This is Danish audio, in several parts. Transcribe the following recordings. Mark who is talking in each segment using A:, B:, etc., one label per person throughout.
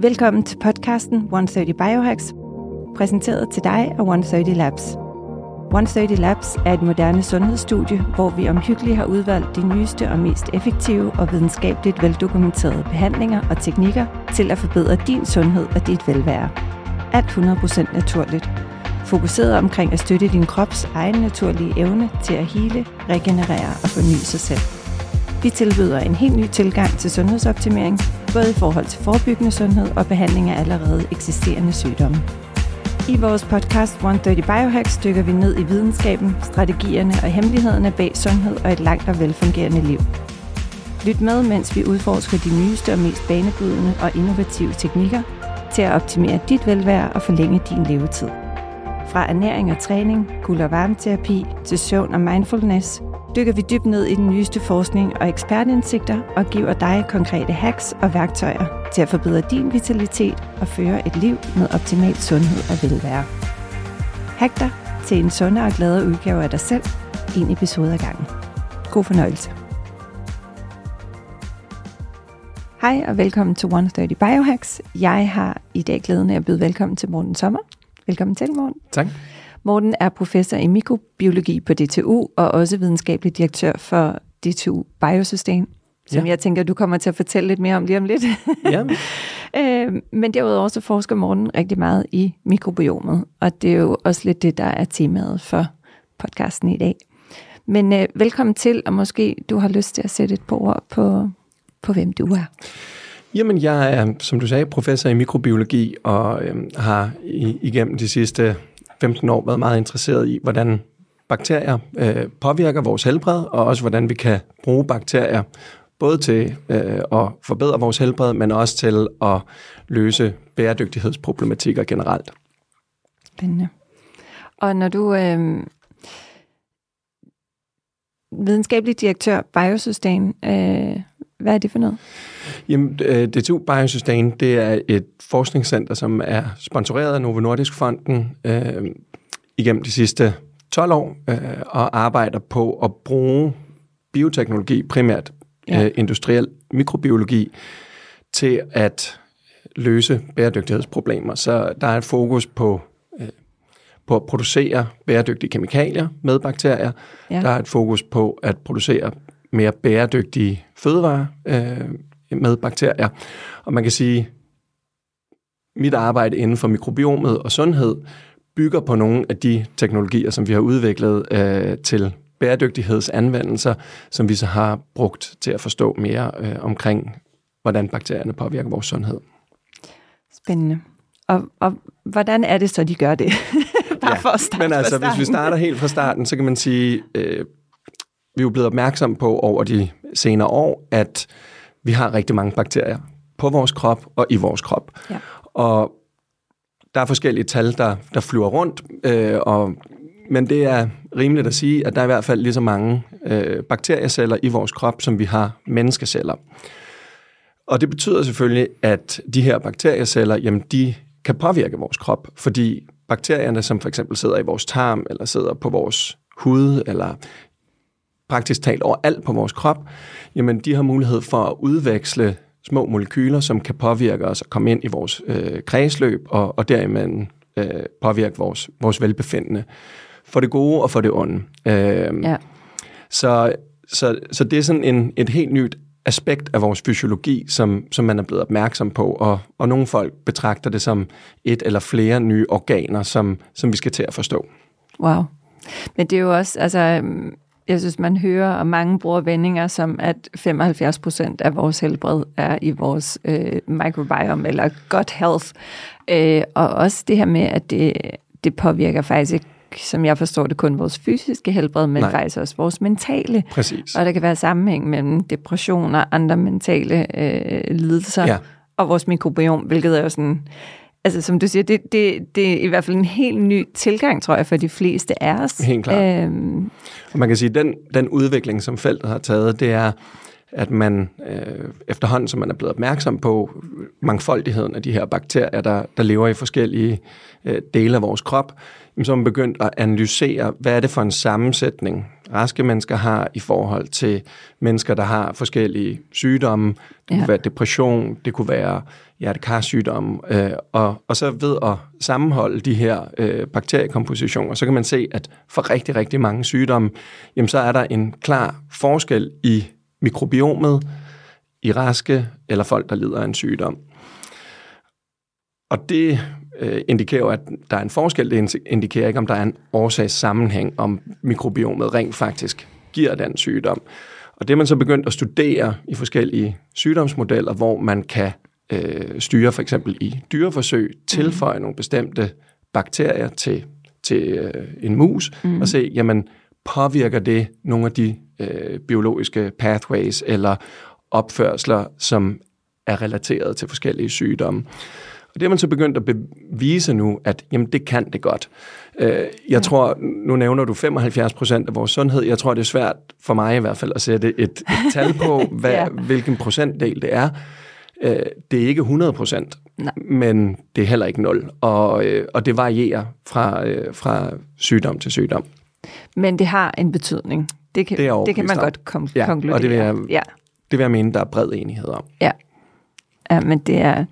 A: Velkommen til podcasten 130 Biohacks, præsenteret til dig af 130 Labs. 130 Labs er et moderne sundhedsstudie, hvor vi omhyggeligt har udvalgt de nyeste og mest effektive og videnskabeligt veldokumenterede behandlinger og teknikker til at forbedre din sundhed og dit velvære. Alt 100% naturligt. Fokuseret omkring at støtte din krops egen naturlige evne til at hele, regenerere og forny sig selv. Vi tilbyder en helt ny tilgang til sundhedsoptimering, både i forhold til forebyggende sundhed og behandling af allerede eksisterende sygdomme. I vores podcast 130 Biohacks dykker vi ned i videnskaben, strategierne og hemmelighederne bag sundhed og et langt og velfungerende liv. Lyt med, mens vi udforsker de nyeste og mest banebrydende og innovative teknikker til at optimere dit velvære og forlænge din levetid. Fra ernæring og træning, guld- og varmeterapi til søvn og mindfulness – dykker vi dybt ned i den nyeste forskning og ekspertindsigter og giver dig konkrete hacks og værktøjer til at forbedre din vitalitet og føre et liv med optimal sundhed og velvære. Hack dig til en sundere og gladere udgave af dig selv, en episode ad gangen. God fornøjelse. Hej og velkommen til 130 Biohacks. Jeg har i dag glæden af at byde velkommen til Morten Sommer. Velkommen til, Morten.
B: Tak.
A: Morten er professor i mikrobiologi på DTU og også videnskabelig direktør for DTU Biosystem, som ja. jeg tænker, du kommer til at fortælle lidt mere om lige om lidt.
B: Ja.
A: øh, men derudover så forsker Morten rigtig meget i mikrobiomet, og det er jo også lidt det, der er temaet for podcasten i dag. Men øh, velkommen til, og måske du har lyst til at sætte et par ord på, på hvem du er.
B: Jamen, jeg er, som du sagde, professor i mikrobiologi, og øh, har i, igennem de sidste 15 år været meget interesseret i, hvordan bakterier øh, påvirker vores helbred, og også hvordan vi kan bruge bakterier både til øh, at forbedre vores helbred, men også til at løse bæredygtighedsproblematikker generelt.
A: Spændende. Og når du øh, videnskabelig direktør Biosystem, øh, hvad er det for noget?
B: Jamen, øh, DTU Biosustain, det er et forskningscenter, som er sponsoreret af Novo Nordisk Fonden øh, igennem de sidste 12 år, øh, og arbejder på at bruge bioteknologi, primært ja. øh, industriel mikrobiologi, til at løse bæredygtighedsproblemer. Så der er et fokus på øh, på at producere bæredygtige kemikalier med bakterier. Ja. Der er et fokus på at producere mere bæredygtige fødevarer øh, med bakterier. Og man kan sige, mit arbejde inden for mikrobiomet og sundhed bygger på nogle af de teknologier, som vi har udviklet øh, til bæredygtighedsanvendelser, som vi så har brugt til at forstå mere øh, omkring, hvordan bakterierne påvirker vores sundhed.
A: Spændende. Og, og hvordan er det så, de gør det?
B: Bare ja, for at starte men altså, hvis vi starter helt fra starten, så kan man sige, øh, vi er jo blevet opmærksom på over de senere år, at vi har rigtig mange bakterier på vores krop og i vores krop. Ja. Og der er forskellige tal, der, der flyver rundt, øh, og, men det er rimeligt at sige, at der er i hvert fald lige så mange øh, bakterieceller i vores krop, som vi har menneskeceller. Og det betyder selvfølgelig, at de her bakterieceller, jamen de kan påvirke vores krop, fordi bakterierne, som for eksempel sidder i vores tarm, eller sidder på vores hud, eller praktisk talt overalt på vores krop, jamen de har mulighed for at udveksle små molekyler, som kan påvirke os og komme ind i vores øh, kredsløb, og, og dermed øh, påvirke vores, vores velbefindende. For det gode og for det onde. Øh, ja. så, så, så det er sådan en, et helt nyt aspekt af vores fysiologi, som, som man er blevet opmærksom på, og, og nogle folk betragter det som et eller flere nye organer, som, som vi skal til at forstå.
A: Wow. Men det er jo også, altså, jeg synes, man hører, og mange bruger vendinger som, at 75 procent af vores helbred er i vores øh, microbiome, eller gut health. Øh, og også det her med, at det, det påvirker faktisk ikke som jeg forstår det, kun vores fysiske helbred, men Nej. faktisk også vores mentale.
B: Præcis.
A: Og der kan være sammenhæng mellem depression og andre mentale øh, lidelser ja. og vores mikrobiom, hvilket er jo sådan altså som du siger, det, det, det er i hvert fald en helt ny tilgang, tror jeg, for de fleste af os.
B: Helt klart. Øhm. Og man kan sige, at den, den udvikling, som feltet har taget, det er, at man øh, efterhånden, som man er blevet opmærksom på mangfoldigheden af de her bakterier, der, der lever i forskellige øh, dele af vores krop, så er man begyndt at analysere, hvad er det for en sammensætning, raske mennesker har i forhold til mennesker, der har forskellige sygdomme. Det ja. kunne være depression, det kunne være hjertekarsygdomme. Øh, og, og så ved at sammenholde de her øh, bakteriekompositioner, så kan man se, at for rigtig, rigtig mange sygdomme, jamen så er der en klar forskel i mikrobiomet i raske eller folk, der lider af en sygdom. Og det øh, indikerer at der er en forskel. Det indikerer ikke, om der er en årsagssammenhæng, om mikrobiomet rent faktisk giver den sygdom. Og det er man så begyndt at studere i forskellige sygdomsmodeller, hvor man kan øh, styre for eksempel i dyreforsøg, tilføje mm. nogle bestemte bakterier til, til øh, en mus, mm. og se, jamen, påvirker det nogle af de øh, biologiske pathways eller opførsler, som er relateret til forskellige sygdomme. Og det har man så begyndt at bevise nu, at jamen, det kan det godt. Øh, jeg tror, nu nævner du 75 procent af vores sundhed. Jeg tror, det er svært for mig i hvert fald at sætte et, et tal på, hvad, ja. hvilken procentdel det er. Øh, det er ikke 100 procent, men det er heller ikke 0. Og, øh, og det varierer fra, fra sygdom til sygdom.
A: Men det har en betydning. Det kan, det, det kan man godt kom- ja, konkludere.
B: Og det vil, jeg, ja. det vil jeg mene, der er bred enighed om.
A: Ja, ja men det er,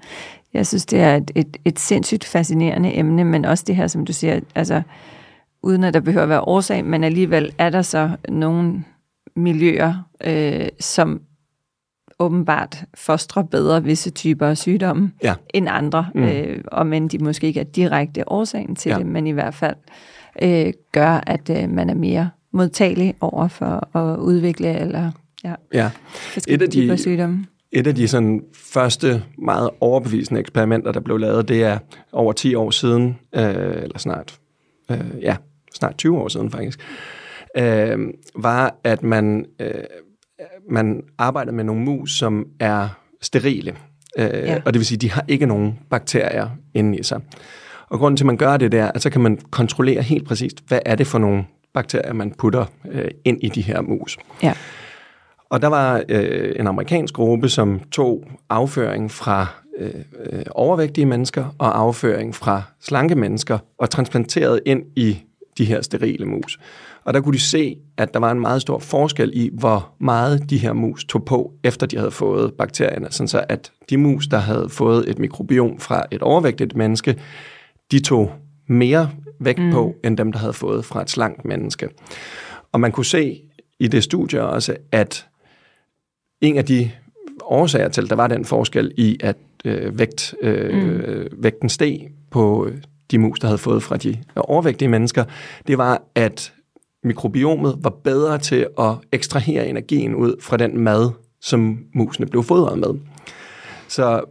A: jeg synes, det er et, et, et sindssygt fascinerende emne, men også det her, som du siger, altså uden at der behøver at være årsag, men alligevel er der så nogle miljøer, øh, som åbenbart fostrer bedre visse typer af sygdomme ja. end andre, mm. øh, og men de måske ikke er direkte årsagen til ja. det, men i hvert fald øh, gør, at øh, man er mere modtagelig over for at udvikle eller ja,
B: ja. Et af de, sygdomme. Et af de sådan, første meget overbevisende eksperimenter, der blev lavet, det er over 10 år siden, øh, eller snart, øh, ja, snart 20 år siden faktisk, øh, var, at man, øh, man arbejder med nogle mus, som er sterile. Øh, ja. Og det vil sige, de har ikke nogen bakterier inde i sig. Og grunden til, at man gør det der, at så kan man kontrollere helt præcist, hvad er det for nogle bakterier, man putter øh, ind i de her mus. Ja. Og der var øh, en amerikansk gruppe, som tog afføring fra øh, øh, overvægtige mennesker og afføring fra slanke mennesker og transplanterede ind i de her sterile mus. Og der kunne de se, at der var en meget stor forskel i, hvor meget de her mus tog på, efter de havde fået bakterierne. Sådan så at de mus, der havde fået et mikrobiom fra et overvægtigt menneske, de tog mere vægt mm. på, end dem, der havde fået fra et slankt menneske. Og man kunne se i det studie også, at en af de årsager til, at der var den forskel i, at øh, vægt, øh, mm. vægten steg på de mus, der havde fået fra de overvægtige mennesker, det var, at mikrobiomet var bedre til at ekstrahere energien ud fra den mad, som musene blev fodret med. Så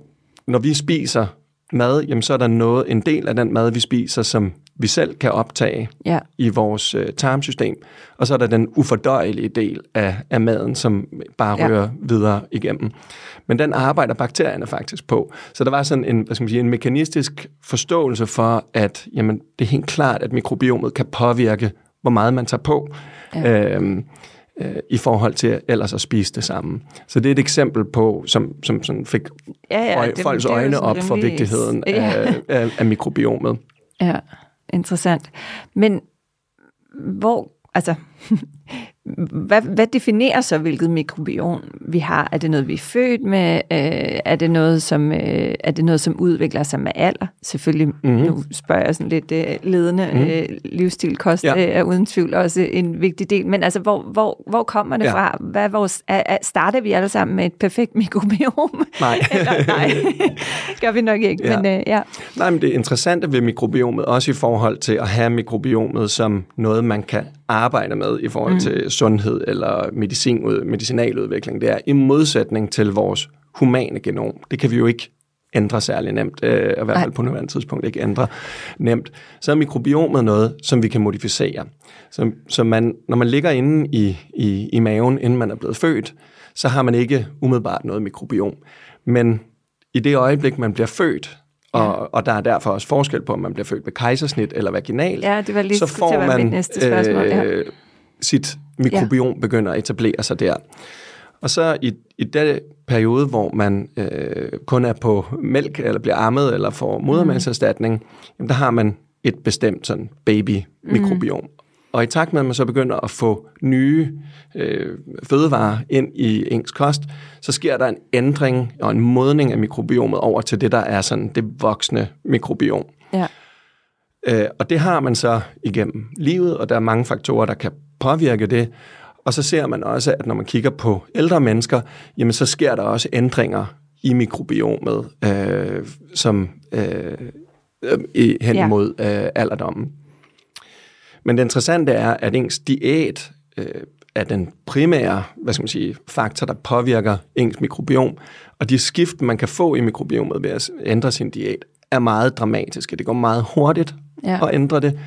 B: når vi spiser mad, jamen så er der noget, en del af den mad, vi spiser, som vi selv kan optage ja. i vores øh, tarmsystem. Og så er der den ufordøjelige del af, af maden, som bare ja. rører videre igennem. Men den arbejder bakterierne faktisk på. Så der var sådan en, hvad skal man sige, en mekanistisk forståelse for, at jamen, det er helt klart, at mikrobiomet kan påvirke, hvor meget man tager på. Ja. Øhm, øh, i forhold til ellers at spise det samme. Så det er et eksempel på, som, som sådan fik ja, ja, øje, det, folks det øjne op for vigtigheden ja. af, af, af mikrobiomet.
A: Ja, interessant. Men hvor, altså, hvad, hvad definerer så, hvilket mikrobiom vi har? Er det noget, vi er født med? Øh, er, det noget, som, øh, er det noget, som udvikler sig med alder? Selvfølgelig, mm-hmm. nu spørger jeg sådan lidt øh, ledende. Mm-hmm. Øh, livsstilkost ja. øh, er uden tvivl også en vigtig del. Men altså, hvor, hvor, hvor kommer det ja. fra? Hvad vores, er, er, starter vi alle sammen med et perfekt mikrobiom?
B: Nej.
A: Eller, nej, gør vi nok ikke. Ja. Men, øh, ja.
B: Nej, men det interessante ved mikrobiomet, også i forhold til at have mikrobiomet som noget, man kan arbejde med i forhold mm. til sundhed eller medicin, medicinaludvikling, det er i modsætning til vores humane genom. Det kan vi jo ikke ændre særlig nemt, øh, i hvert fald på nuværende tidspunkt ikke ændre nemt. Så er mikrobiomet noget, som vi kan modificere. Så, så man, når man ligger inde i, i, i maven, inden man er blevet født, så har man ikke umiddelbart noget mikrobiom. Men i det øjeblik, man bliver født, og, og der er derfor også forskel på, om man bliver født med kejsersnit eller vaginal,
A: ja, det var lige, så får man næste spørgsmål, ja. øh,
B: sit mikrobiom ja. begynder at etablere sig der. Og så i, i den periode, hvor man øh, kun er på mælk, eller bliver ammet, eller får modermælserstatning, mm. jamen, der har man et bestemt sådan baby-mikrobiom. Mm. Og i takt med, at man så begynder at få nye øh, fødevarer ind i ens kost, så sker der en ændring og en modning af mikrobiomet over til det, der er sådan det voksne mikrobiom.
A: Ja.
B: Øh, og det har man så igennem livet, og der er mange faktorer, der kan påvirke det. Og så ser man også, at når man kigger på ældre mennesker, jamen så sker der også ændringer i mikrobiomet, øh, som øh, øh, hen imod øh, alderdommen. Men det interessante er, at ens diæt øh, er den primære hvad skal man sige, faktor, der påvirker ens mikrobiom. Og de skift, man kan få i mikrobiomet ved at ændre sin diæt, er meget dramatiske. Det går meget hurtigt ja. at ændre det.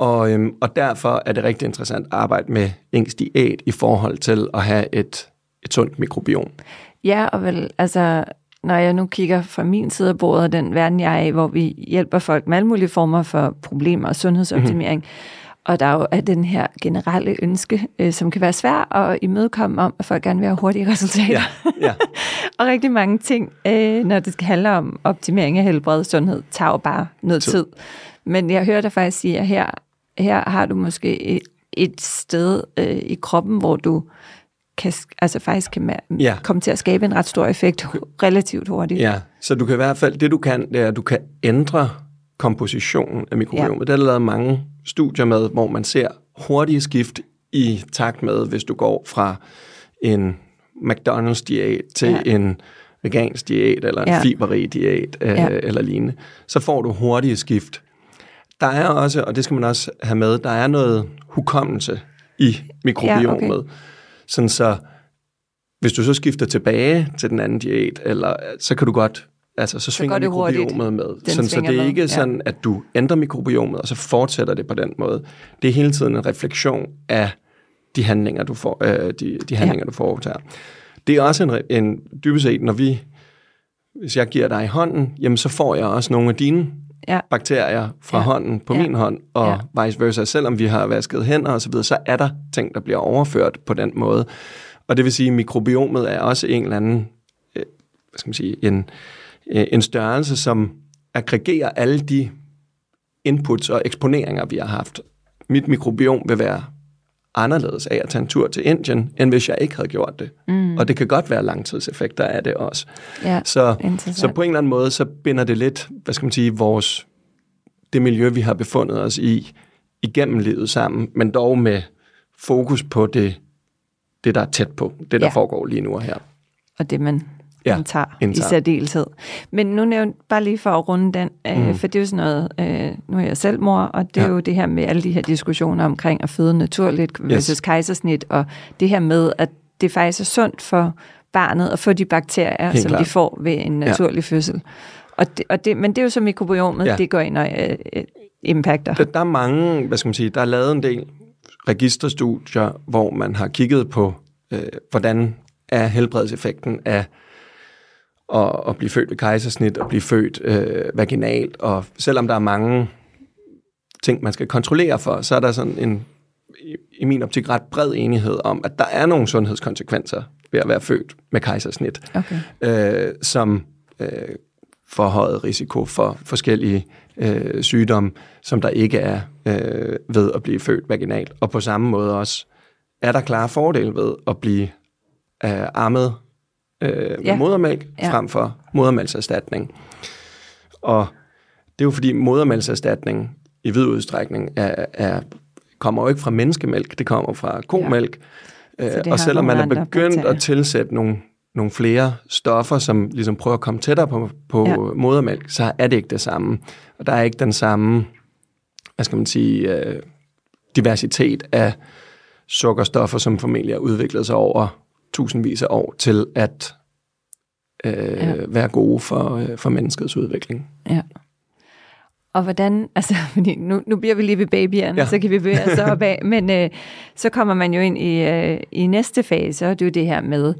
B: Og, øhm, og derfor er det rigtig interessant at arbejde med ens diæt i forhold til at have et, et sundt mikrobiom.
A: Ja, og vel, altså, når jeg nu kigger fra min side af bordet, den verden jeg er i, hvor vi hjælper folk med alle mulige former for problemer og sundhedsoptimering, mm-hmm og der er jo den her generelle ønske, øh, som kan være svær at imødekomme om, at folk gerne vil have hurtige resultater. Ja, ja. og rigtig mange ting, øh, når det skal handle om optimering af helbred og sundhed, tager jo bare noget tid. tid. Men jeg hører dig faktisk sige, her, her har du måske et, et sted øh, i kroppen, hvor du kan, altså faktisk kan ja. komme til at skabe en ret stor effekt relativt hurtigt.
B: Ja, så du kan i hvert fald, det du kan, det er, at du kan ændre kompositionen af mikrobiomet. Ja. Der er lavet mange studier med, hvor man ser hurtige skift i takt med, hvis du går fra en McDonald's-diæt til ja. en vegansk diæt, eller en ja. fiberrig diæt, øh, ja. eller lignende, så får du hurtige skift. Der er også, og det skal man også have med, der er noget hukommelse i mikrobiomet. Ja, okay. Sådan så, hvis du så skifter tilbage til den anden diæt, eller, så kan du godt Altså, så svinger så mikrobiomet med. Sådan, så det er ikke med. sådan, ja. at du ændrer mikrobiomet, og så fortsætter det på den måde. Det er hele tiden en refleksion af de handlinger, du, får, øh, de, de handlinger, ja. du foretager. Det er også en, en dybest set, når vi, hvis jeg giver dig hånden, jamen så får jeg også nogle af dine ja. bakterier fra ja. hånden på ja. min hånd, og ja. vice versa. Selvom vi har vasket hænder osv., så, så er der ting, der bliver overført på den måde. Og det vil sige, at mikrobiomet er også en eller anden, øh, hvad skal man sige, en, Øh, en størrelse, som aggregerer alle de inputs og eksponeringer, vi har haft. Mit mikrobiom vil være anderledes af at tage en tur til Indien, end hvis jeg ikke havde gjort det. Mm. Og det kan godt være langtidseffekter af det også.
A: Ja,
B: så, så på en eller anden måde, så binder det lidt, hvad skal man sige, vores, det miljø, vi har befundet os i, igennem livet sammen, men dog med fokus på det, det der er tæt på, det der ja. foregår lige nu og her.
A: Og det, man ja, indtager, indtager i særdeleshed. Men nu nævnt bare lige for at runde den, øh, mm. for det er jo sådan noget, øh, nu er jeg selv mor, og det ja. er jo det her med alle de her diskussioner omkring at føde naturligt versus yes. kejsersnit, og det her med, at det faktisk er sundt for barnet at få de bakterier, Helt som klar. de får ved en naturlig ja. fødsel. Og det, og det, men det er jo så mikrobiomet, ja. det går ind og øh, øh, impacter.
B: Der, der er mange, hvad skal man sige, der er lavet en del registerstudier, hvor man har kigget på, øh, hvordan er helbredseffekten af at, at blive født ved kejsersnit og blive født øh, vaginalt. Og selvom der er mange ting, man skal kontrollere for, så er der sådan en, i, i min optik, ret bred enighed om, at der er nogle sundhedskonsekvenser ved at være født med kejsersnit, okay. øh, som øh, forhøjet risiko for forskellige øh, sygdomme, som der ikke er øh, ved at blive født vaginalt. Og på samme måde også er der klare fordele ved at blive øh, ammet øh, ja. modermælk ja. frem for modermælkserstatning. Og det er jo fordi modermælkserstatning i vid udstrækning er, er, kommer jo ikke fra menneskemælk, det kommer fra komælk. Ja. Øh, og selvom man er begyndt bakterier. at tilsætte nogle, nogle flere stoffer, som ligesom prøver at komme tættere på, på ja. modermælk, så er det ikke det samme. Og der er ikke den samme, hvad skal man sige, øh, diversitet af sukkerstoffer, som formentlig er udviklet sig over tusindvis af år til at øh, ja. være gode for, øh, for menneskets udvikling.
A: Ja. Og hvordan, altså, fordi nu, nu bliver vi lige ved babyerne, ja. så kan vi bevæge os op af, men øh, så kommer man jo ind i, øh, i næste fase, og det er jo det her med,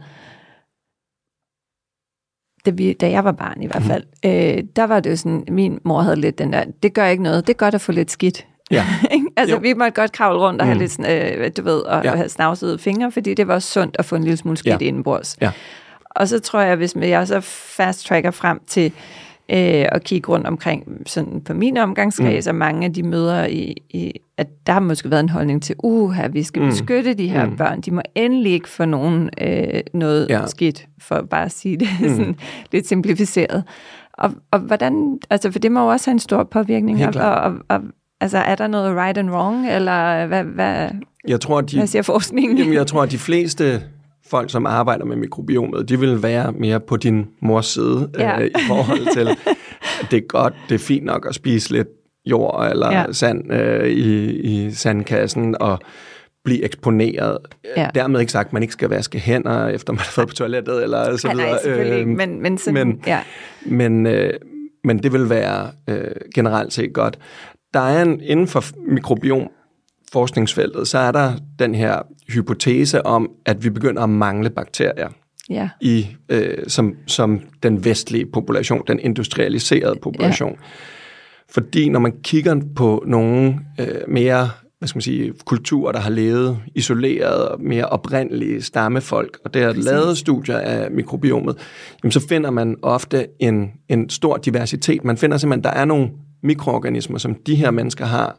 A: da, vi, da jeg var barn i hvert mhm. fald, mm. øh, der var det jo sådan, min mor havde lidt den der, det gør ikke noget, det er godt at få lidt skidt.
B: Ja.
A: altså,
B: Jo.
A: vi måtte godt kravle rundt og have
B: Mm.
A: lidt, sådan, øh, du ved, og
B: Ja.
A: ja. have snavsede fingre, fordi det var sundt at få en lille smule skidt
B: Ja.
A: indenbords.
B: Ja.
A: Og så tror jeg, hvis jeg så fast tracker frem til øh, at kigge rundt omkring sådan på min omgangskreds, mm. og mange af de møder, i, i, at der har måske været en holdning til, uha, vi skal
B: Mm.
A: beskytte de her
B: Mm.
A: børn. De må endelig ikke få nogen øh, noget
B: Ja.
A: skidt, for bare at sige det mm. sådan lidt simplificeret. Og, og hvordan, altså for det må jo også have en stor påvirkning. Og, og, og, altså er der noget right and wrong, eller hvad, hvad,
B: Jeg tror, de,
A: hvad siger forskningen?
B: Jamen, jeg tror, at de fleste folk, som arbejder med mikrobiomet, de vil være mere på din mors side
A: Ja.
B: øh, i forhold til, det er godt, det er fint nok at spise lidt jord eller ja. Sand øh, i, i sandkassen og blive eksponeret.
A: Ja.
B: Dermed ikke sagt, at man ikke skal vaske hænder, efter man har været på toilettet eller så videre.
A: nej, selvfølgelig
B: Øh,
A: men, men, sådan,
B: men-
A: ja.
B: men, øh, men det vil være øh, generelt set godt. Der er en, inden for mikrobiom forskningsfeltet, så er der den her hypotese om, at vi begynder at mangle bakterier
A: ja.
B: i øh, som, som den vestlige population, den industrialiserede population. Ja. Fordi når man kigger på nogle øh, mere hvad skal man sige, kulturer, der har levet isoleret og mere oprindelige stammefolk, og der er lavet studier af mikrobiomet, jamen så finder man ofte en, en stor diversitet. Man finder simpelthen, der er nogle mikroorganismer, som de her mennesker har,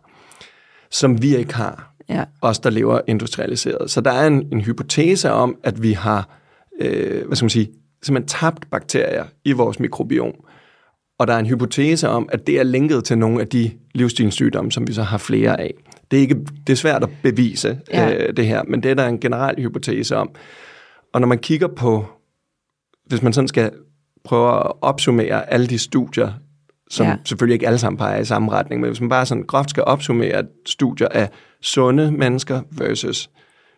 B: som vi ikke har
A: ja.
B: os, der lever industrialiseret. Så der er en, en hypotese om, at vi har, øh, hvad skal man sige, simpelthen tabt bakterier i vores mikrobiom. Og der er en hypotese om, at det er linket til nogle af de livsstilssygdomme, som vi så har flere af. Det er, ikke, det er svært at bevise
A: Ja.
B: øh, det her, men det er der en generel hypotese om. Og når man kigger på, hvis man sådan skal prøve at opsummere alle de studier, som ja. Selvfølgelig ikke alle sammen peger i samme retning, men hvis man bare sådan groft skal opsummere studier af sunde mennesker versus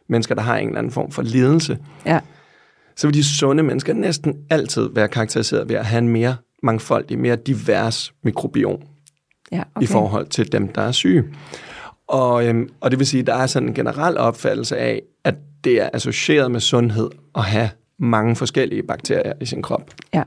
B: mennesker, der har en eller anden form for lidelse,
A: ja.
B: så vil de sunde mennesker næsten altid være karakteriseret ved at have en mere mangfoldig, mere divers mikrobiom
A: ja
B: okay. i forhold til dem, der er syge. Og, øhm, og det vil sige, at der er sådan en generel opfattelse af, at det er associeret med sundhed at have mange forskellige bakterier i sin krop.
A: Ja.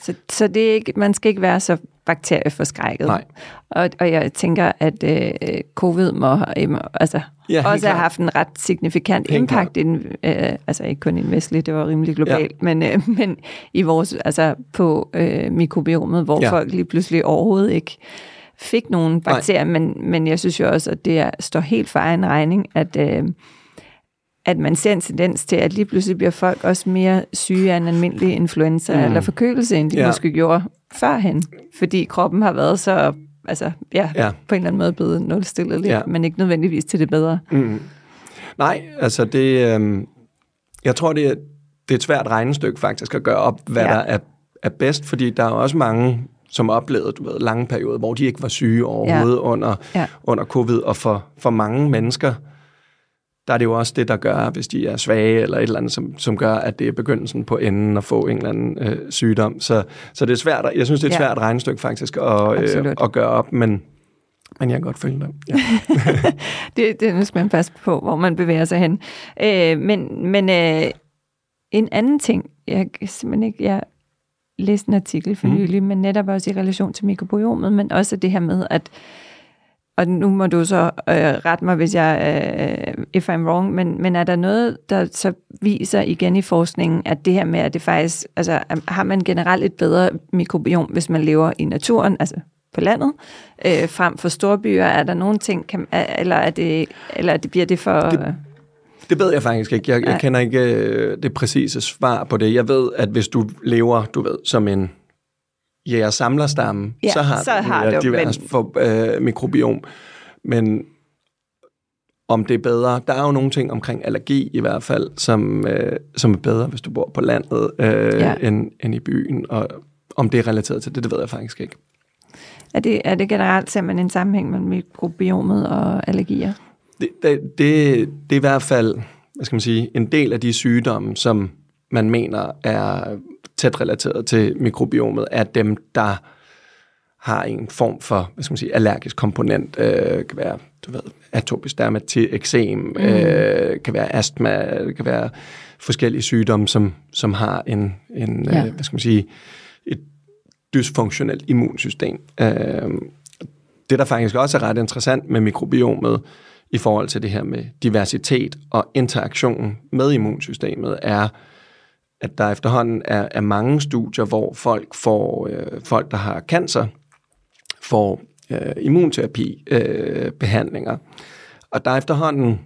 A: Så, så det er ikke, man skal ikke være så bakterieforskrækket.
B: Nej.
A: Og, og jeg tænker, at øh, covid må, øh, altså,
B: Ja,
A: også have
B: klart.
A: haft en ret signifikant
B: Helt
A: impact, i den, øh, altså ikke kun i den vestlige, det var rimelig globalt, ja. men, øh, men i vores, altså på øh, mikrobiomet, hvor
B: Ja.
A: ja. folk lige pludselig overhovedet ikke fik nogen bakterier, men, men jeg synes jo også, at det er, står helt for egen regning, at, øh, at man ser en tendens til, at lige pludselig bliver folk også mere syge af en almindelig influenza
B: Mm.
A: eller forkølelse, end de
B: Ja.
A: måske gjorde førhen, fordi kroppen har været så, altså ja,
B: Ja.
A: på en eller anden måde blevet nulstillet lidt,
B: Ja.
A: men ikke nødvendigvis til det bedre.
B: Mm. Nej, altså det... Øhm, jeg tror, det er, det er et svært regnestykke faktisk at gøre op, hvad. Ja. der er, er bedst, fordi der er også mange, som oplevede du ved, lange perioder, hvor de ikke var syge overhovedet ja. under,
A: Ja.
B: under covid, og for, for mange mennesker, der er det jo også det, der gør, hvis de er svage eller et eller andet, som, som gør, at det er begyndelsen på enden at få en eller anden øh, sygdom. Så, så det er svært, jeg synes, det er et
A: Ja.
B: svært regnestykke faktisk at, øh,
A: Absolut.
B: at gøre op, men, men jeg kan godt følge dig. Ja.
A: Det, det skal man passe på, hvor man bevæger sig hen. Øh, men men øh, en anden ting, jeg simpelthen ikke, jeg læste en artikel for
B: Mhm.
A: nylig, men netop også i relation til mikrobiomet, men også det her med, at og nu må du så øh, rette mig, hvis jeg, øh, if I'm wrong, men, men er der noget, der så viser igen i forskningen, at det her med, at det faktisk, altså har man generelt et bedre mikrobiom, hvis man lever i naturen, altså på landet, øh, frem for storbyer? Er der nogle ting, kan, er- eller, er det, eller er det, bliver det for...
B: Det- Det ved jeg faktisk ikke. Jeg, jeg kender ikke øh, det præcise svar på det. Jeg ved, at hvis du lever, du ved, som en jæger-samlerstamme,
A: Ja,
B: så har
A: så
B: du
A: har
B: et
A: du,
B: divers
A: men-
B: for, øh, mikrobiom. Men om det er bedre, der er jo nogle ting omkring allergi i hvert fald, som, øh, som er bedre, hvis du bor på landet, øh,
A: Ja.
B: end, end i byen. Og om det er relateret til det, det ved jeg faktisk ikke.
A: Er det, er det generelt, man en sammenhæng mellem mikrobiomet og allergier?
B: Det, det, det, det er i hvert fald, hvad skal man sige, en del af de sygdomme, som man mener er tæt relateret til mikrobiomet, er dem, der har en form for, hvad skal man sige, allergisk komponent. Øh, kan være, du ved, atopisk dermatit, eksem, mm. øh, kan være astma, det kan være forskellige sygdomme, som, som har en, en
A: Ja.
B: øh, hvad skal man sige, et dysfunktionelt immunsystem. Øh, det, der faktisk også er ret interessant med mikrobiomet i forhold til det her med diversitet og interaktion med immunsystemet, er, at der efterhånden er, er mange studier, hvor folk får øh, folk, der har cancer, får øh, immunterapi øh, behandlinger. Og der er efterhånden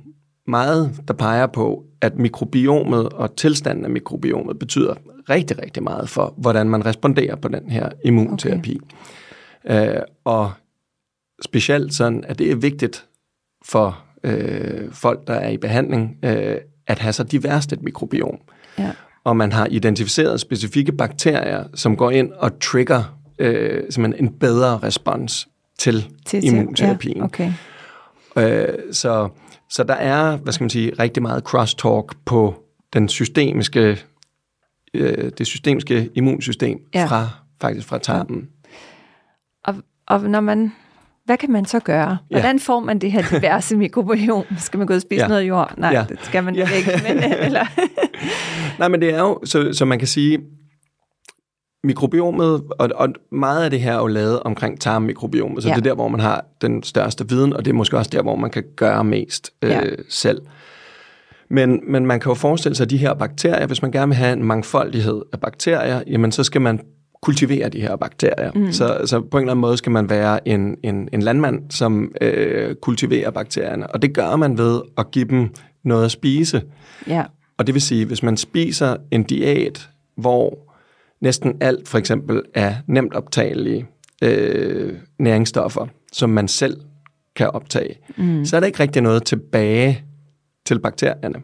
B: meget, der peger på, at mikrobiomet og tilstanden af mikrobiomet betyder rigtig, rigtig meget for, hvordan man responderer på den her immunterapi. Okay. Øh, og specielt sådan, at det er vigtigt for øh, folk, der er i behandling, øh, at have så diverst et mikrobiom. Ja. Og man har identificeret specifikke bakterier, som går ind og trigger øh, simpelthen en bedre respons til, til immunterapien. Ja,
A: okay.
B: øh, så, så der er, hvad skal man sige, rigtig meget crosstalk på den systemiske, øh, det systemiske immunsystem ja. fra faktisk fra tarmen.
A: Og, og når man hvad kan man så gøre? Hvordan får man det her diverse mikrobiom? Skal man gå og spise ja. noget jord? Nej, ja. det skal man ja. ikke. Men, eller?
B: Nej, men det er jo, så, så man kan sige, mikrobiomet, og, og meget af det her er jo lavet omkring tarmmikrobiomet, så ja. det er der, hvor man har den største viden, og det er måske også der, hvor man kan gøre mest øh, ja. selv. Men, men man kan jo forestille sig, at de her bakterier, hvis man gerne vil have en mangfoldighed af bakterier, jamen så skal man kultivere de her bakterier. Mm. Så, så på en eller anden måde skal man være en, en, en landmand, som øh, kultiverer bakterierne. Og det gør man ved at give dem noget at spise.
A: Ja.
B: Og det vil sige, hvis man spiser en diæt, hvor næsten alt for eksempel er nemt optagelige øh, næringsstoffer, som man selv kan optage, mm. så er der ikke rigtig noget tilbage til bakterierne.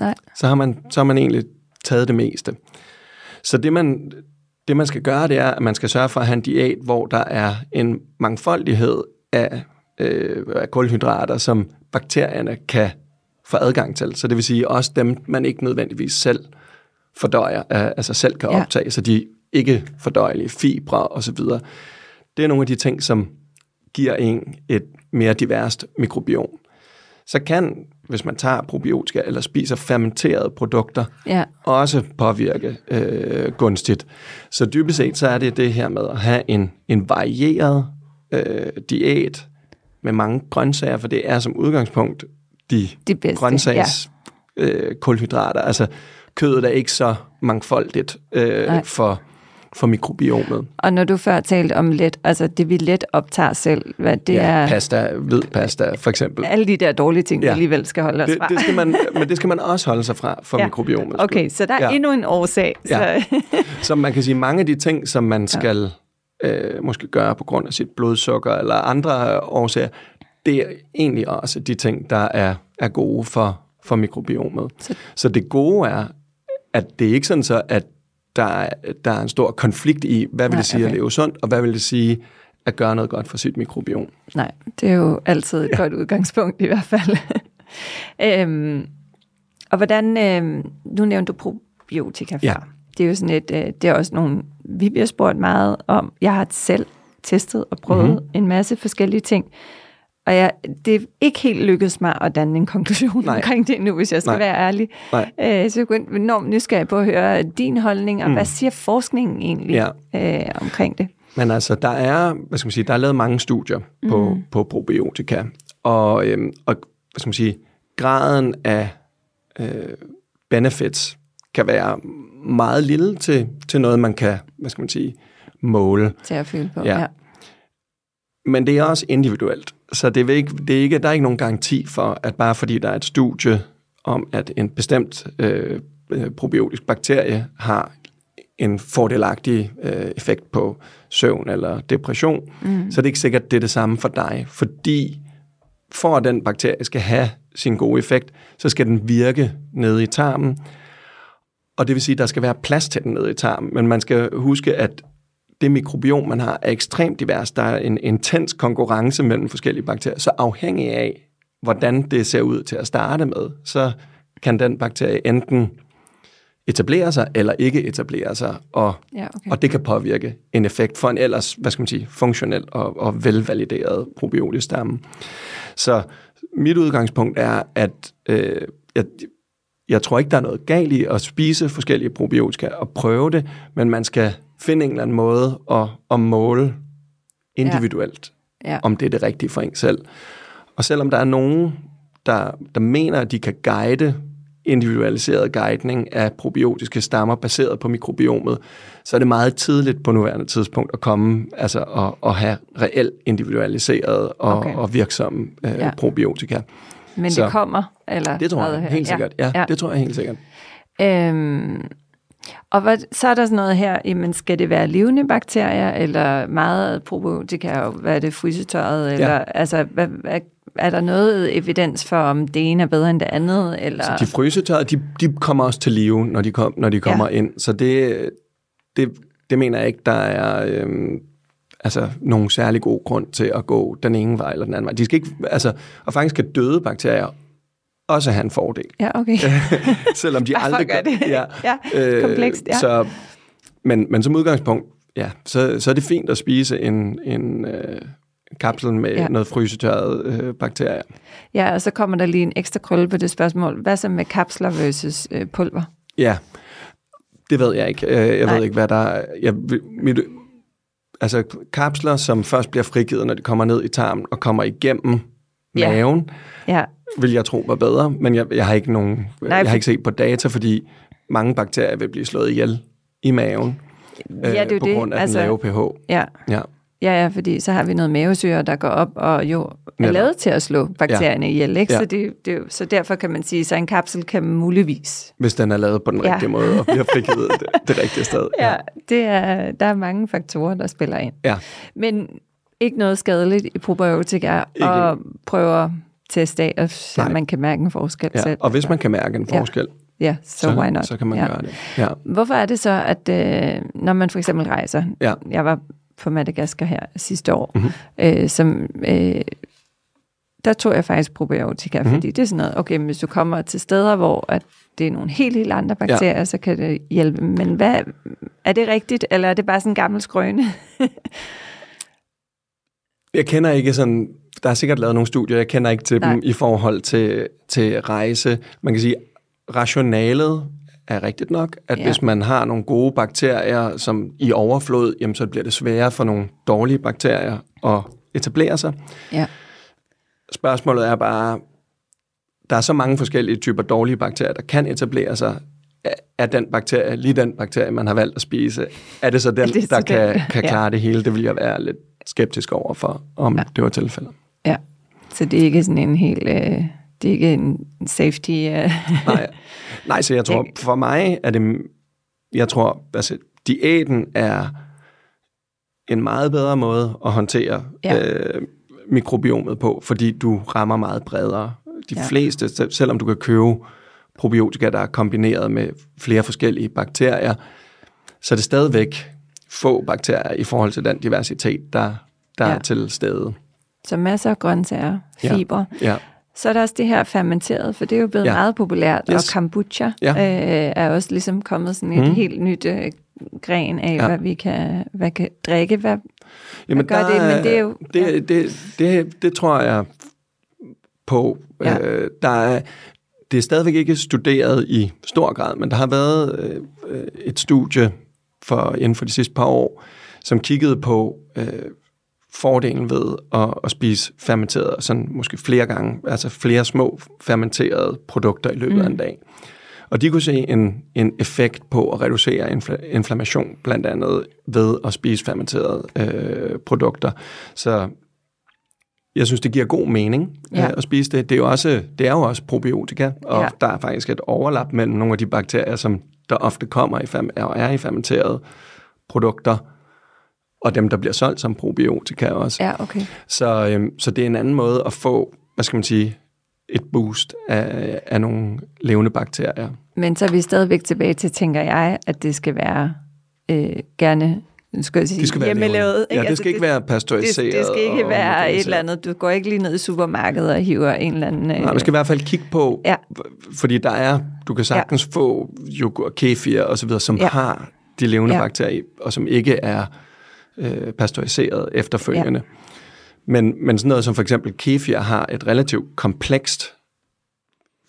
A: Nej.
B: Så har man, så har man egentlig taget det meste. Så det man, det man skal gøre, det er, at man skal sørge for at have en diæt, hvor der er en mangfoldighed af, øh, af kulhydrater, som bakterierne kan få adgang til. Så det vil sige også dem, man ikke nødvendigvis selv fordøjer, altså selv kan optage, ja. så de ikke fordøjelige fibre osv. Det er nogle af de ting, som giver en et mere diverst mikrobiom. Så kan hvis man tager probiotika eller spiser fermenterede produkter,
A: ja.
B: også påvirke øh, gunstigt. Så dybest set så er det det her med at have en, en varieret øh, diæt med mange grøntsager, for det er som udgangspunkt de, de bedste, grøntsags ja. øh, kulhydrater. Altså kødet er ikke så mangfoldigt øh, for for mikrobiomet.
A: Og når du før talte om let, altså det vi let optager selv, hvad det ja, er...
B: pasta, hvid pasta for eksempel.
A: Alle de der dårlige ting, ja. vi alligevel skal holde os
B: det,
A: fra.
B: Det skal man, men det skal man også holde sig fra for ja. mikrobiomet.
A: Okay, så der er ja. endnu en årsag. Så. Ja.
B: så man kan sige, mange af de ting, som man skal ja. øh, måske gøre på grund af sit blodsukker eller andre årsager, det er egentlig også de ting, der er, er gode for, for mikrobiomet. Så. så det gode er, at det er ikke sådan så, at der er, der er en stor konflikt i, hvad vil Nej, det sige okay. at leve sundt, og hvad vil det sige at gøre noget godt for sit mikrobiom.
A: Nej, det er jo altid et ja. godt udgangspunkt i hvert fald. øhm, og hvordan, øhm, nu nævnte du probiotika
B: Ja.
A: Det er jo sådan et, øh, det er også nogle, vi bliver spurgt meget om. Jeg har selv testet og prøvet mm-hmm. en masse forskellige ting. Og jeg, det er ikke helt lykkedes mig at danne en konklusion Nej. omkring det nu, hvis jeg skal Nej. være ærlig.
B: Nej.
A: Øh, så jeg er enormt nysgerrig på at høre din holdning, og mm. hvad siger forskningen egentlig ja. øh, omkring det?
B: Men altså, der er, hvad skal man sige, der er lavet mange studier på, mm. på probiotika, og, øhm, og hvad skal man sige, graden af øh, benefits kan være meget lille til, til noget, man kan, hvad skal man sige, måle.
A: Til at føle på, ja. ja.
B: Men det er også individuelt. Så det er ikke, det er ikke, der er ikke nogen garanti for, at bare fordi der er et studie om, at en bestemt øh, øh, probiotisk bakterie har en fordelagtig øh, effekt på søvn eller depression, mm. så det er ikke sikkert, at det er det samme for dig. Fordi for at den bakterie skal have sin gode effekt, så skal den virke nede i tarmen. Og det vil sige, at der skal være plads til den nede i tarmen. Men man skal huske, at det mikrobiom, man har, er ekstremt divers. Der er en intens konkurrence mellem forskellige bakterier. Så afhængig af, hvordan det ser ud til at starte med, så kan den bakterie enten etablere sig eller ikke etablere sig, og,
A: ja, okay.
B: og det kan påvirke en effekt for en ellers, hvad skal man sige, funktionel og, og velvalideret probiotisk stamme. Så mit udgangspunkt er, at øh, jeg, jeg tror ikke, der er noget galt i at spise forskellige probiotika og prøve det, men man skal finde en eller anden måde at, at måle individuelt,
A: ja.
B: om det er det rigtige for en selv. Og selvom der er nogen, der, der mener, at de kan guide individualiseret guidning af probiotiske stammer baseret på mikrobiomet, så er det meget tidligt på nuværende tidspunkt at komme altså at, at have reelt individualiseret og, okay. og virksomme øh, ja. probiotika.
A: Men så, det kommer? Eller
B: det tror jeg helt sikkert. Ja, ja, det tror jeg helt sikkert.
A: Øhm, og hvad, så er der sådan noget her, jamen skal det være levende bakterier, eller meget probiotika, og hvad er det, frysetøjet, eller ja. altså, hvad, hvad, er der noget evidens for, om det ene er bedre end det andet? Eller?
B: Så de frysetøjer, de, de kommer også til live, når de, kom, når de kommer ja. ind. Så det, det, det mener jeg ikke, der er øhm, altså, nogen særlig god grund til at gå den ene vej eller den anden vej. De skal ikke, altså, og faktisk kan døde bakterier også have en fordel.
A: Ja, okay.
B: Selvom de aldrig
A: gør det. Ja, ja øh, komplekst. Ja.
B: Så, men, men som udgangspunkt, ja, så, så er det fint at spise en, en, øh, kapsel med ja. noget frysetørret øh, bakterier.
A: Ja, og så kommer der lige en ekstra krølle på det spørgsmål. Hvad så med kapsler versus øh, pulver?
B: Ja, det ved jeg ikke. Øh, jeg Nej. ved ikke, hvad der er. Jeg, mit, altså kapsler, som først bliver frigivet, når de kommer ned i tarmen og kommer igennem. Maven, ja. vil jeg tro var bedre, men jeg, jeg har ikke nogen, Nej, jeg har ikke set på data, fordi mange bakterier vil blive slået ihjel i maven
A: ja, det er øh,
B: på
A: det.
B: grund af altså, den lave pH.
A: Ja. ja. Ja, ja, fordi så har vi noget mavesyre, der går op og jo er lavet til at slå bakterierne ja. ihjel. Ikke? Ja. Så, det, det, så derfor kan man sige, at en kapsel kan muligvis...
B: Hvis den er lavet på den ja. rigtige måde og bliver frigivet det, det rigtige sted.
A: Ja, ja det er, der er mange faktorer, der spiller ind.
B: Ja.
A: Men ikke noget skadeligt i probiotika, ikke. og prøve at teste af, så man kan mærke en forskel
B: ja.
A: selv.
B: Og hvis man kan mærke en forskel,
A: ja. Ja, so så, why not?
B: så kan man
A: ja.
B: gøre det. Ja.
A: Hvorfor er det så, at øh, når man for eksempel rejser,
B: ja.
A: jeg var på Madagaskar her sidste år, mm-hmm. øh, som... Øh, der tog jeg faktisk probiotika, mm-hmm. fordi det er sådan noget, okay, hvis du kommer til steder, hvor at det er nogle helt, helt andre bakterier, ja. så kan det hjælpe. Men hvad, er det rigtigt, eller er det bare sådan en gammel skrøne?
B: jeg kender ikke sådan, der er sikkert lavet nogle studier, jeg kender ikke til Nej. dem i forhold til, til rejse. Man kan sige, rationalet er rigtigt nok, at ja. hvis man har nogle gode bakterier som i overflod, jamen, så bliver det sværere for nogle dårlige bakterier at etablere sig.
A: Ja.
B: Spørgsmålet er bare, der er så mange forskellige typer dårlige bakterier, der kan etablere sig. Er den bakterie, lige den bakterie, man har valgt at spise, er det så den, det der kan, kan klare ja. det hele? Det vil jeg være lidt skeptisk over for, om ja. det var tilfældet.
A: Ja, så det er ikke sådan en helt... Øh det er ikke en safety... Uh...
B: nej, nej, så jeg tror, for mig er det... Jeg tror, altså, diæten er en meget bedre måde at håndtere ja. øh, mikrobiomet på, fordi du rammer meget bredere. De ja. fleste, selvom du kan købe probiotika, der er kombineret med flere forskellige bakterier, så er det stadigvæk få bakterier i forhold til den diversitet, der, der ja. er til stede.
A: Så masser af grøntsager, fiber.
B: Ja. ja.
A: Så er der også det her fermenteret, for det er jo blevet ja. meget populært, yes. og kombucha ja. øh, er også ligesom kommet sådan et mm. helt nyt øh, gren af, ja. hvad vi kan, hvad kan drikke. Hvad, Jamen, hvad gør der, det? Men det er jo...
B: Det, ja. det, det, det, det tror jeg på. Ja. Øh, der er, det er stadigvæk ikke studeret i stor grad, men der har været øh, et studie for, inden for de sidste par år, som kiggede på øh, fordelen ved at, at spise fermenteret, sådan måske flere gange, altså flere små fermenterede produkter i løbet mm. af en mm. dag. Og de kunne se en, en effekt på at reducere infl- inflammation, blandt andet ved at spise fermenterede øh, produkter. Så jeg synes, det giver god mening ja. øh, at spise det. Det er, jo også, det er jo også probiotika, og ja. der er faktisk et overlap mellem nogle af de bakterier, som der ofte kommer i fam- og er i fermenterede produkter, og dem, der bliver solgt som probiotika også.
A: Ja, okay.
B: Så, øhm, så det er en anden måde at få, hvad skal man sige, et boost af, af nogle levende bakterier.
A: Men så er vi stadigvæk tilbage til, tænker jeg, at det skal være øh, gerne skal jeg sige,
B: det skal være
A: hjemmelavet.
B: Ikke? Ja, det altså, skal altså, ikke være pasteuriseret.
A: Det, det skal ikke være et eller andet. Du går ikke lige ned i supermarkedet og hiver en eller anden...
B: Nej, man skal i hvert fald kigge på, ja. fordi der er, du kan sagtens ja. få yoghurt, kefir og så videre, som ja. har de levende ja. bakterier, og som ikke er øh, pasteuriseret efterfølgende. Ja. Men, men sådan noget som for eksempel kefir har et relativt komplekst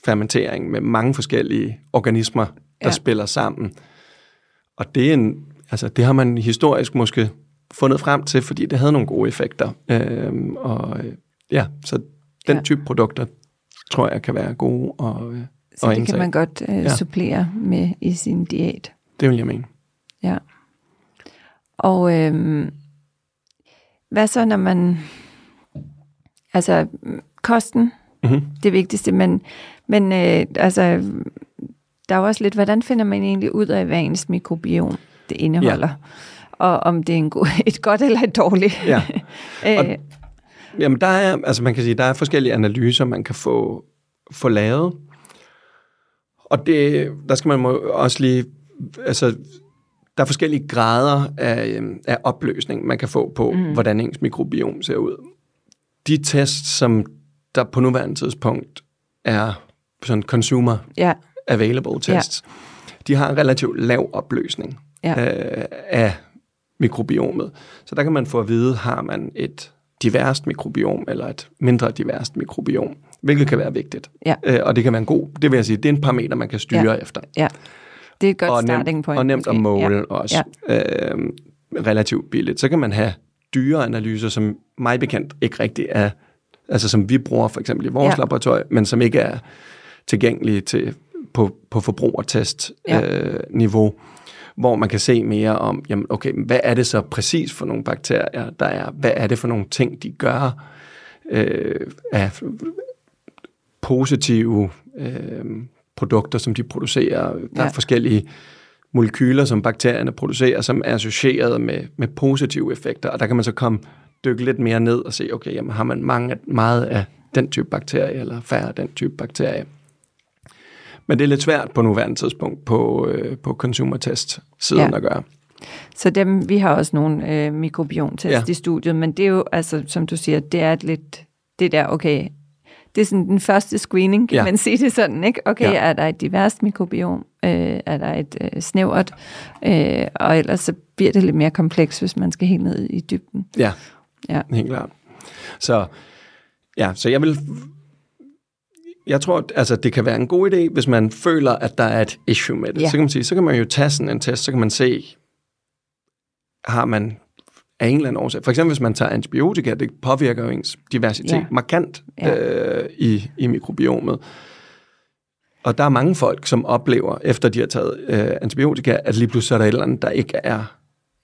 B: fermentering med mange forskellige organismer, der ja. spiller sammen. Og det, er en, altså, det har man historisk måske fundet frem til, fordi det havde nogle gode effekter. Øh, og ja, så den ja. type produkter tror jeg kan være gode og øh,
A: Så
B: og
A: det kan man godt øh, ja. supplere med i sin diæt.
B: Det vil jeg mene.
A: Ja. Og øh, hvad så, når man... Altså, kosten, mm-hmm. det vigtigste, men, men øh, altså, der er jo også lidt, hvordan finder man egentlig ud af, hvad ens mikrobiom det indeholder? Ja. Og om det er en god, et godt eller et dårligt.
B: Ja. Og, jamen, der er, altså man kan sige, der er forskellige analyser, man kan få, få lavet. Og det, der skal man også lige, altså, der er forskellige grader af, af opløsning, man kan få på, mm. hvordan ens mikrobiom ser ud. De tests, som der på nuværende tidspunkt er sådan consumer ja. available tests, ja. de har en relativt lav opløsning ja. øh, af mikrobiomet. Så der kan man få at vide, har man et diverst mikrobiom eller et mindre diverst mikrobiom, hvilket kan være vigtigt. Ja. Øh, og det kan være en god, det vil jeg sige, det er en parameter, man kan styre ja. efter.
A: Ja. Det er et godt og starting point.
B: Og nemt måske. at måle ja. også. Ja. Øh, relativt billigt. Så kan man have dyre analyser, som mig bekendt ikke rigtig er, altså som vi bruger for eksempel i vores ja. laboratorium, men som ikke er tilgængelige til, på, på forbrugertest-niveau. Ja. Øh, niveau hvor man kan se mere om, jamen okay, hvad er det så præcis for nogle bakterier, der er? Hvad er det for nogle ting, de gør øh, af positive øh, produkter, som de producerer? Der ja. er forskellige molekyler, som bakterierne producerer, som er associeret med, med positive effekter, og der kan man så komme dykke lidt mere ned og se, okay, jamen, har man mange, meget af den type bakterie, eller færre af den type bakterie? Men det er lidt svært på nuværende tidspunkt på, øh, på consumer-test-siden ja. at gøre.
A: Så dem, vi har også nogle øh, mikrobiomtest ja. i studiet, men det er jo, altså, som du siger, det er et lidt, det der, okay, det er sådan den første screening, kan ja. man sige det sådan, ikke? Okay, ja. er der et diverst mikrobiom? Øh, er der et øh, snævert? Øh, og ellers så bliver det lidt mere kompleks, hvis man skal helt ned i dybden.
B: Ja, ja. helt klart. Så, ja, så jeg vil jeg tror, altså, det kan være en god idé, hvis man føler, at der er et issue med det. Ja. Så, kan man sige, så kan man jo tage sådan en test, så kan man se, har man af en eller anden årsag. For eksempel, hvis man tager antibiotika, det påvirker jo ens diversitet ja. markant ja. Øh, i, i mikrobiomet. Og der er mange folk, som oplever, efter de har taget øh, antibiotika, at lige pludselig er der et eller andet, der ikke er,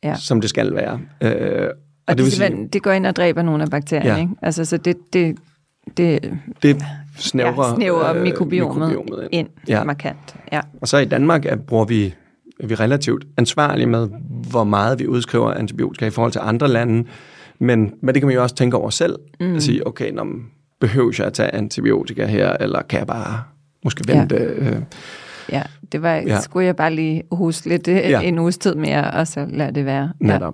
B: ja. som det skal være. Øh,
A: og, og det, det, sige, det går ind og dræber nogle af bakterierne, ja. ikke? Altså, så det, det,
B: det, det snævrer,
A: ja, snævrer øh, mikrobiomet, mikrobiomet ind, ind ja. markant. Ja.
B: Og så i Danmark er, bruger vi, er vi relativt ansvarlige med, hvor meget vi udskriver antibiotika i forhold til andre lande. Men, men det kan man jo også tænke over selv. Mm. At sige, okay, når, behøver jeg at tage antibiotika her, eller kan jeg bare måske vente... Ja. Øh,
A: Ja, det var, ja. skulle jeg bare lige huske lidt øh, ja. en uges tid mere, og så lade det være.
B: Ja. Netop.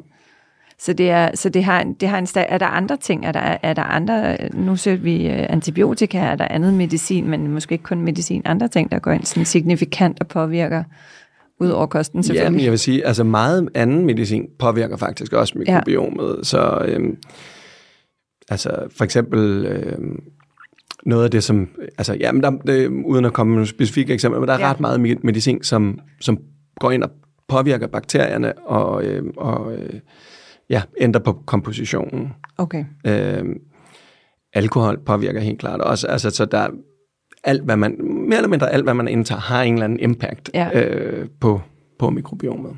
A: Så det er, så det har, det har en er der andre ting? Er der, er der andre, nu ser vi uh, antibiotika, er der andet medicin, men måske ikke kun medicin, andre ting, der går ind sådan signifikant og påvirker ud over kosten selvfølgelig?
B: Ja, jeg vil sige, altså meget anden medicin påvirker faktisk også mikrobiomet, ja. så øhm, altså for eksempel øhm, noget af det, som, altså ja, men der, det, uden at komme med nogle specifikke eksempler, men der er ja. ret meget medicin, som, som går ind og påvirker bakterierne og, øh, og øh, ja, ændre på kompositionen.
A: Okay.
B: Øh, alkohol påvirker helt klart også. Altså, så der alt, hvad man, mere eller mindre alt, hvad man indtager, har en eller anden impact ja. øh, på, på mikrobiomet.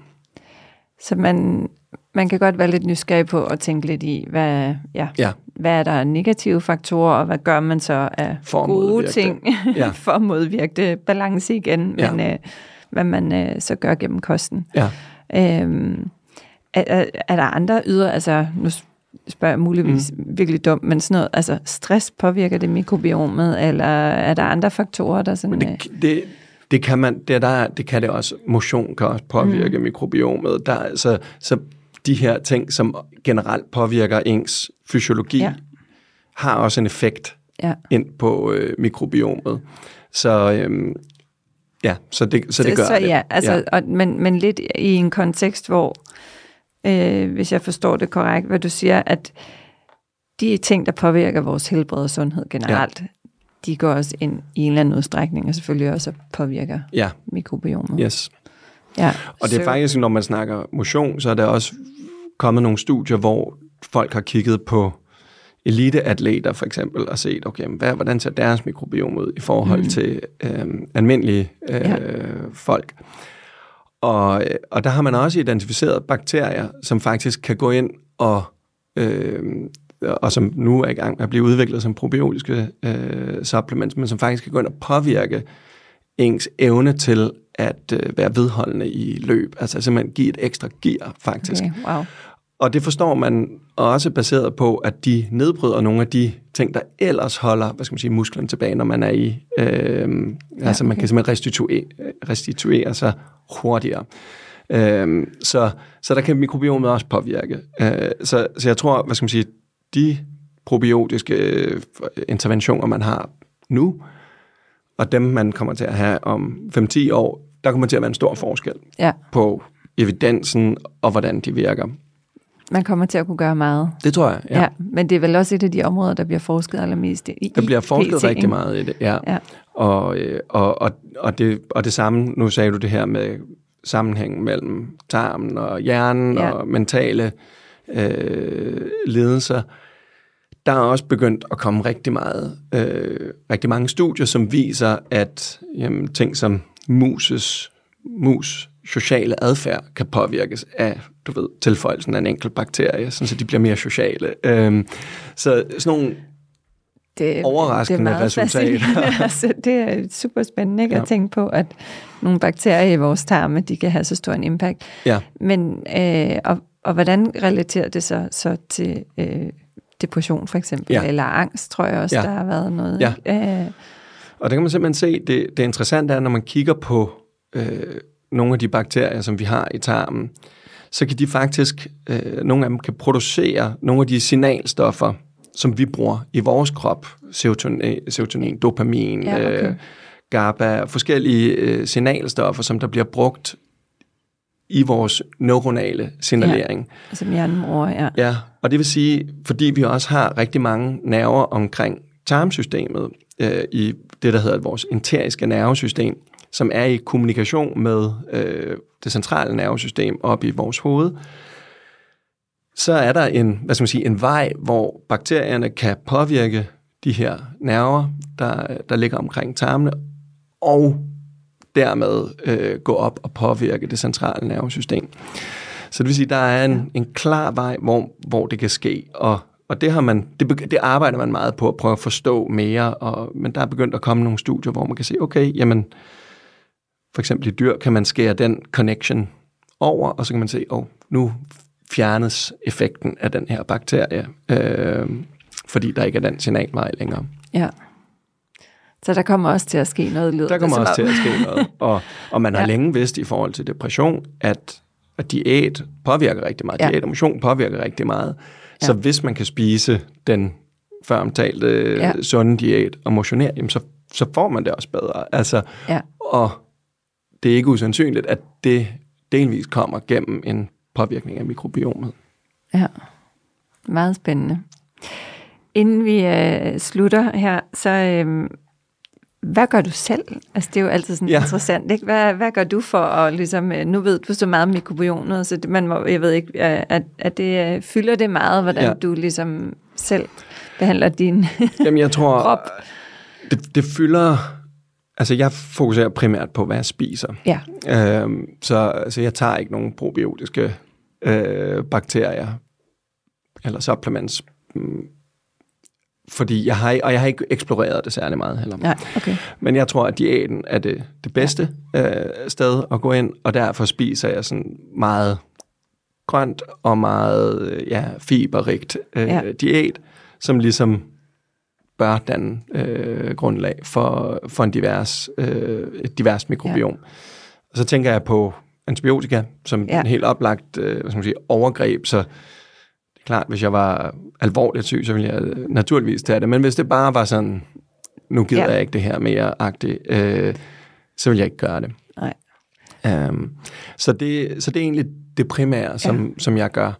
A: Så man, man kan godt være lidt nysgerrig på at tænke lidt i, hvad, ja, ja. hvad er der negative faktorer, og hvad gør man så af for gode ting ja. for at modvirke det balance igen, ja. men øh, hvad man øh, så gør gennem kosten. Ja. Øhm, er, er, er der andre ydre, altså nu spørger jeg muligvis mm. virkelig dumt, men sådan noget, altså stress påvirker det mikrobiomet, eller er der andre faktorer, der sådan...
B: Men det, det, det kan man, det, der, det kan det også, motion kan også påvirke mm. mikrobiomet. Der, altså, så de her ting, som generelt påvirker ens fysiologi, ja. har også en effekt ja. ind på øh, mikrobiomet. Så øhm, ja, så det, så det gør
A: så,
B: det.
A: Ja, altså, ja. Og, men, men lidt i en kontekst, hvor øh, hvis jeg forstår det korrekt, hvad du siger, at de ting, der påvirker vores helbred og sundhed generelt, ja. de går også ind i en eller anden udstrækning, og selvfølgelig også påvirker ja. mikrobiomet.
B: Yes. Ja, og det er så... faktisk, når man snakker motion, så er det også kommet nogle studier, hvor folk har kigget på eliteatleter for eksempel, og set, okay, hvad, hvordan ser deres mikrobiom ud i forhold mm. til øh, almindelige øh, ja. folk. Og, og der har man også identificeret bakterier, som faktisk kan gå ind og, øh, og som nu er i gang med at blive udviklet som probiotiske øh, supplements, men som faktisk kan gå ind og påvirke ens evne til at øh, være vedholdende i løb. Altså simpelthen give et ekstra gear, faktisk.
A: Okay, wow.
B: Og det forstår man også baseret på, at de nedbryder nogle af de ting, der ellers holder hvad skal man sige, musklerne tilbage, når man er i... Øh, ja, altså man okay. kan simpelthen restituere, restituere sig hurtigere. Øh, så, så der kan mikrobiomet også påvirke. Øh, så, så jeg tror, hvad skal man sige, de probiotiske øh, interventioner, man har nu, og dem, man kommer til at have om 5-10 år, der kommer til at være en stor forskel ja. på evidensen og hvordan de virker.
A: Man kommer til at kunne gøre meget.
B: Det tror jeg, ja. ja.
A: Men det er vel også et af de områder, der bliver forsket allermest i.
B: Der bliver forsket PT, rigtig meget i det, ja. ja. Og, øh, og, og, og, det, og det samme, nu sagde du det her med sammenhængen mellem tarmen og hjernen ja. og mentale øh, lidelser. Der er også begyndt at komme rigtig meget, øh, rigtig mange studier, som viser, at jamen, ting som muses, mus sociale adfærd kan påvirkes af, du ved, tilføjelsen af en enkelt bakterie, så de bliver mere sociale. Øhm, så sådan nogle det, overraskende det er resultater.
A: altså, det er super spændende ikke, ja. at tænke på, at nogle bakterier i vores tarme, de kan have så stor en impact. Ja. Men, øh, og, og hvordan relaterer det sig så til øh, depression for eksempel, ja. eller angst, tror jeg også, ja. der har været noget. Ja.
B: Øh. Og der kan man simpelthen se, det, det interessante er, når man kigger på øh, nogle af de bakterier, som vi har i tarmen, så kan de faktisk, øh, nogle af dem kan producere nogle af de signalstoffer, som vi bruger i vores krop. Serotonin, serotonin dopamin, ja, okay. øh, GABA, forskellige øh, signalstoffer, som der bliver brugt i vores neuronale signalering. Ja,
A: altså hjernen bruger, ja.
B: Ja, og det vil sige, fordi vi også har rigtig mange nerver omkring tarmsystemet, øh, i det, der hedder vores enteriske nervesystem, som er i kommunikation med øh, det centrale nervesystem op i vores hoved, så er der en, hvad skal man sige, en vej, hvor bakterierne kan påvirke de her nerver, der, der ligger omkring tarmene, og dermed øh, gå op og påvirke det centrale nervesystem. Så det vil sige, der er en, en klar vej, hvor, hvor det kan ske, og, og det, har man, det, det arbejder man meget på at prøve at forstå mere, og, men der er begyndt at komme nogle studier, hvor man kan se, okay, jamen, for eksempel i dyr, kan man skære den connection over, og så kan man se, oh, nu fjernes effekten af den her bakterie, øh, fordi der ikke er den signalvej længere.
A: Ja. Så der kommer også til at ske noget, lyder
B: Der kommer også til at ske noget. Og, og man har ja. længe vidst i forhold til depression, at, at diæt påvirker rigtig meget. Ja. Diæt og motion påvirker rigtig meget. Ja. Så hvis man kan spise den før omtalte ja. sunde diæt og motionere, jamen så, så får man det også bedre. Altså, ja. Og det er ikke usandsynligt, at det delvis kommer gennem en påvirkning af mikrobiomet.
A: Ja, meget spændende. Inden vi øh, slutter her, så øh, hvad gør du selv? Altså det er jo altid sådan ja. interessant, ikke? Hvad, hvad gør du for at ligesom, øh, nu ved du så meget om mikrobiomet, så det, man må, jeg ved ikke, at, at det øh, fylder det meget, hvordan ja. du ligesom selv behandler din Jamen, jeg tror, krop?
B: Det, det fylder Altså, jeg fokuserer primært på, hvad jeg spiser. Ja. Øhm, så altså, jeg tager ikke nogen probiotiske øh, bakterier eller supplements, mm, fordi jeg har, og jeg har ikke eksploreret det særlig meget heller.
A: Ja, okay.
B: Men jeg tror, at diæten er det, det bedste ja. øh, sted at gå ind, og derfor spiser jeg sådan meget grønt og meget ja, fiberrigt øh, ja. diæt, som ligesom bør danne øh, grundlag for, for en divers, øh, et divers mikrobiom. Ja. Og så tænker jeg på antibiotika som ja. en helt oplagt øh, hvad skal man sige, overgreb, så det er klart, hvis jeg var alvorligt syg, så ville jeg naturligvis tage det. Men hvis det bare var sådan, nu gider ja. jeg ikke det her mere-agtigt, øh, så vil jeg ikke gøre det.
A: Nej.
B: Um, så, det, så det er egentlig det primære, som, ja. som jeg gør.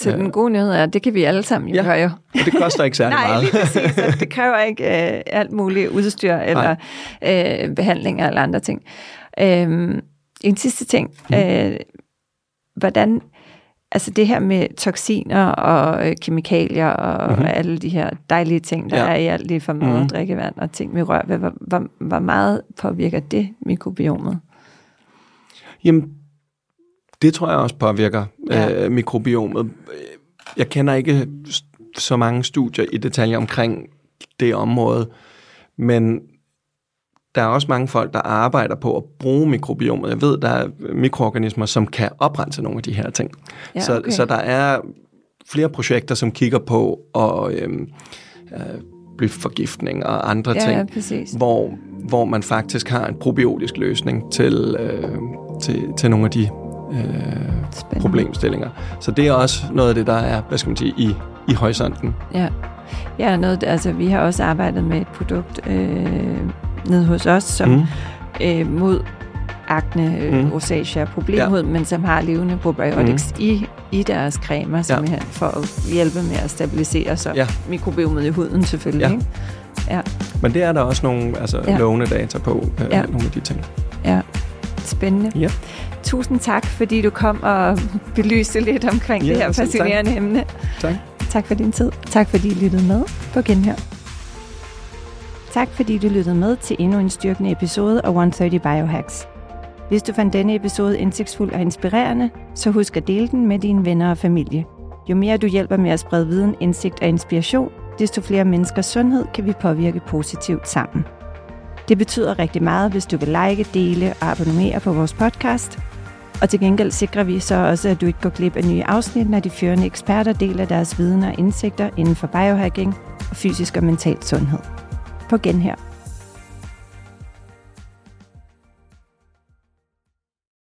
A: Så den gode nyhed er, at det kan vi alle sammen jo ja, gøre jo.
B: og det koster ikke særlig
A: Nej,
B: meget.
A: Nej, præcis. Det kræver ikke uh, alt muligt udstyr eller uh, behandlinger eller andre ting. Uh, en sidste ting. Mm. Uh, hvordan altså det her med toksiner og øh, kemikalier og mm-hmm. alle de her dejlige ting, der ja. er i alt det for mad mm-hmm. og drikkevand og ting, rører ved, hvor, hvor, hvor meget påvirker det mikrobiomet?
B: Jamen, det tror jeg også påvirker ja. øh, mikrobiomet. Jeg kender ikke så mange studier i detaljer omkring det område, men der er også mange folk, der arbejder på at bruge mikrobiomet. Jeg ved, der er mikroorganismer, som kan oprense nogle af de her ting. Ja, okay. så, så der er flere projekter, som kigger på at øhm, øh, blive forgiftning og andre ja, ting, ja, hvor, hvor man faktisk har en probiotisk løsning til, øh, til, til nogle af de øh, problemstillinger. Så det er også noget af det, der er, hvad skal man sige, i, i horisonten.
A: Ja. Ja, noget, altså, vi har også arbejdet med et produkt øh, nede hos os, som mm. øh, mod akne, øh, mm. rosacea, problemhud, ja. men som har levende probiotics mm. i, i deres cremer, simpelthen, ja. for at hjælpe med at stabilisere så ja. mikrobiomet i huden selvfølgelig. Ja. Ikke?
B: Ja. Men det er der også nogle altså, ja. lovende data på, øh, ja. nogle af de ting.
A: Ja, spændende. Ja. Tusind tak, fordi du kom og belyste lidt omkring ja, det her fascinerende tak. emne.
B: Tak.
A: Tak for din tid. Tak fordi I lyttede med på Genhør. Tak fordi du lyttede med til endnu en styrkende episode af 130 Biohacks. Hvis du fandt denne episode indsigtsfuld og inspirerende, så husk at dele den med dine venner og familie. Jo mere du hjælper med at sprede viden, indsigt og inspiration, desto flere menneskers sundhed kan vi påvirke positivt sammen. Det betyder rigtig meget, hvis du vil like, dele og abonnere på vores podcast. Og til gengæld sikrer vi så også, at du ikke går glip af nye afsnit, når de førende eksperter deler deres viden og indsigter inden for biohacking og fysisk og mental sundhed. På genhør.